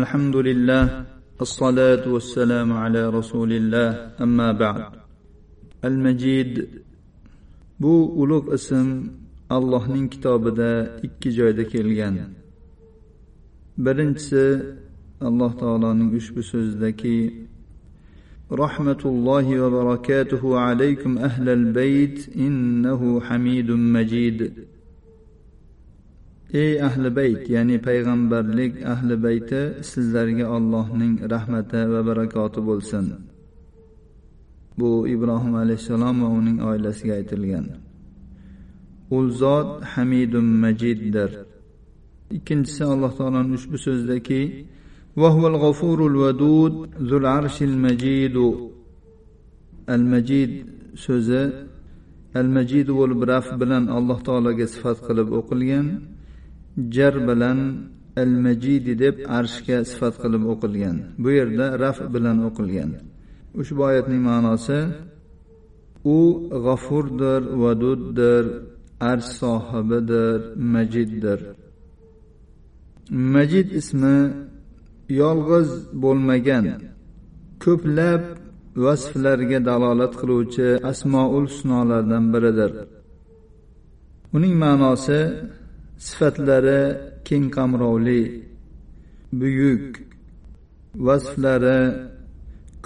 الحمد لله الصلاة والسلام على رسول الله أما بعد المجيد bu ulug' ism allohning kitobida ikki joyda kelgan birinchisi alloh taoloning ushbu so'zidaki rahmatullohi va barakatuhu alaykum ahlal bayt innahu hamidun majid ey ahli bayt ya'ni payg'ambarlik ahli bayti sizlarga allohning rahmati va barakoti bo'lsin. Bu ibrohim alayhissalom va uning oilasiga aytilgan. U zot hamidun majiddir. Ikkinchisi alloh taoloni ushbu so'zidaki vahval g'ofurul vadud zul arshil majidu. Al majid so'zi al majid bo'lib raf bilan alloh taologa sifat qilib o'qilgan jar bilan al majidi deb arshga sifat qilib o'qilgan. Bu yerda raf bilan o'qilgan. Ushbu oyatning ma'nosi u g'afurdir vaduddir arsh sohibidir majiddir. Majid ismi yolg'iz bo'lmagan ko'plab vasflarga dalolat qiluvchi asmoul husnolardan biridir. Uning ma'nosi sifatlari keng qamrovli buyuk vasflari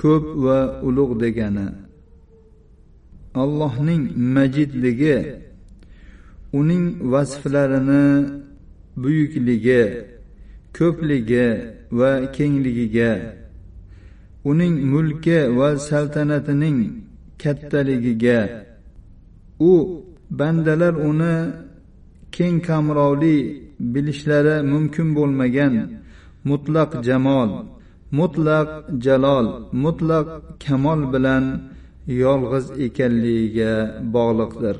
ko'p va ulug' degani. Allohning majidligi uning vasflarini buyukligi ko'pligi va kengligiga uning mulki va saltanatining kattaligiga. U bandalar uni keng qamrovli bilishlari mumkin bo'lmagan mutlaq jamol mutlaq jalol mutlaq kamol bilan yolg'iz ekanligiga bog'liqdir.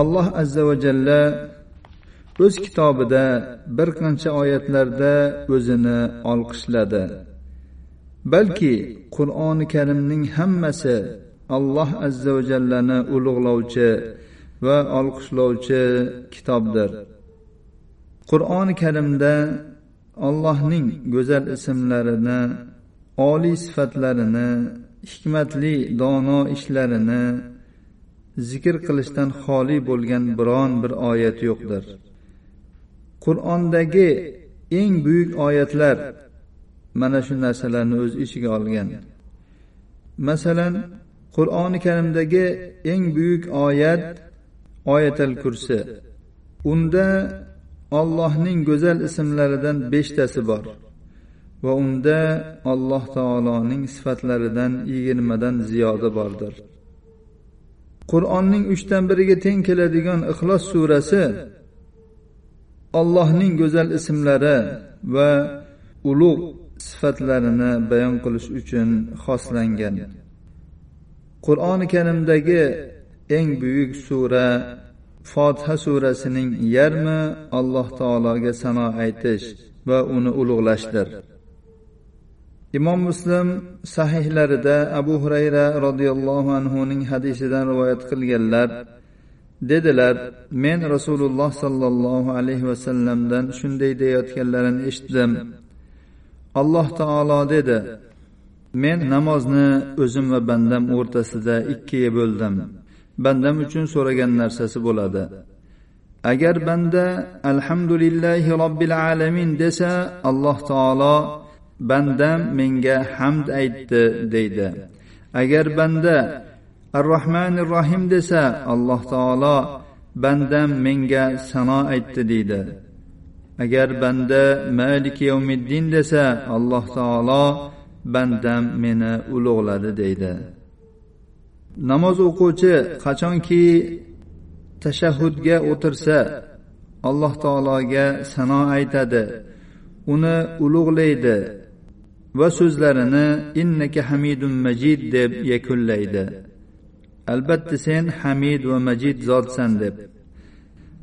Alloh azza va jalla o'z kitobida bir qancha oyatlarda o'zini olqishladi. Balki qur'oni karimning hammasi alloh azza va jallani ulug'lovchi va olqishlovchi kitobdir. Qur'oni karimda allohning go'zal ismlarini oliy sifatlarini hikmatli dono ishlarini zikr qilishdan xoli bo'lgan biron bir oyat yo'qdir. Qur'ondagi eng buyuk oyatlar mana shu narsalarni o'z ichiga olgan. Masalan qur'oni karimdagi eng buyuk oyat oyatal kursi. Unda ollohning go'zal ismlaridan beshtasi bor va unda alloh taoloning sifatlaridan yigirmadan ziyoda bordir. Qur'onning uchdan biriga teng keladigan ixlos surasi allohning go'zal ismlari va ulug' sifatlarini bayon qilish uchun xoslangan. Qur'oni karimdagi eng buyuk sura fotiha surasining yarmi alloh taologa sano aytish va uni ulug'lashdir. Imom muslim sahihlarida abu hurayra roziyallohu anhuning hadisidan rivoyat qilganlar dedilar men rasululloh sollallohu alayhi vasallamdan shunday deyayotganlarini eshitdim. Alloh taolo dedi men namozni o'zim va bandam o'rtasida ikkiga bo'ldim. Bandam uchun so'ragan narsasi bo'ladi. Agar banda alhamdulillahi robbil alamin desa alloh taolo bandam menga hamd aytdi deydi. Agar banda ar rohmanir rohim desa alloh taolo bandam menga sano aytdi deydi. Agar banda maliki yavmiddin desa alloh taolo bandam meni ulug'ladi deydi. Namoz o'quvchi qachonki tashahhudga o'tirsa alloh taologa sano aytadi uni ulug'laydi va so'zlarini innaka hamidun majid deb yakunlaydi. Albatta sen hamid va majid zotsan deb.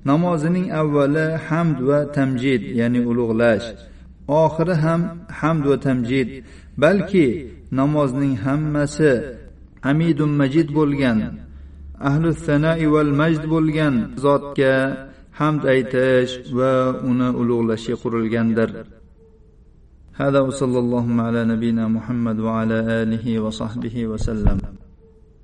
Namozining avvali hamd va tamjid ya'ni ulug'lash. Oxiri ham hamd va tamjid balki namozning hammasi hamidun majid bo'lgan ahli sanai val majd bo'lgan zotga hamd aytish va uni ulug'lashga qurilgandir هذا وصلى اللهم على نبينا محمد وعلى اله وصحبه وسلم